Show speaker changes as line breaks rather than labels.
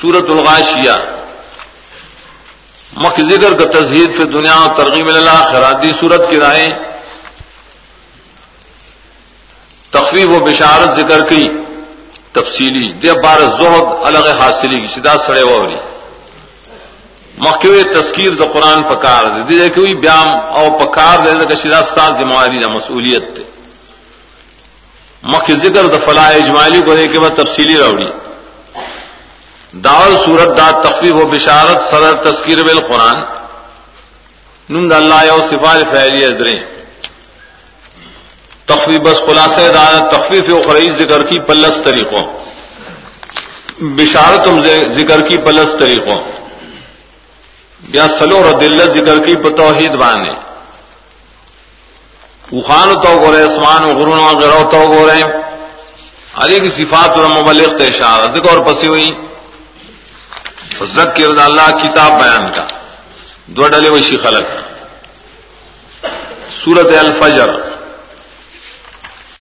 سورت الغاشیہ۔ مکھ ذکر کا تزہید فی دنیا اور ترغیب اللہ خرادی صورت کی رائے تخویب و بشارت ذکر کی، تفصیلی۔ دے بار زہد الگ حاصلی کی، سیدھا سڑے ووری مکھوے تذکیر تو قرآن پکار دے دے کہ بیام او پکار دے دے سیدھا ستا ذمہ داری مسئولیت دے مکھ ذکر تو فلاح اجمالی کو دے کے بعد تفصیلی روڑی داول صورت دا تخفیف و بشارت صدر تذکیر بل قرآن نند اللہ یو سفار فیلی ادرے تخفیف بس خلاصہ دار تخفیف و خرید ذکر کی پلس طریقوں. بشارت ذکر کی پلس طریقوں. یا سلو اور دلت ذکر کی توحید بانے. اخان تو گو رہے اسمان و غرون وغیرہ تو گو رہے علی کی صفات اور مبلغ اشارہ. ذکر اور پسی ہوئی. ذکر اللہ کتاب بیان کا دو ڈلے وشی خلق۔ سورت الفجر۔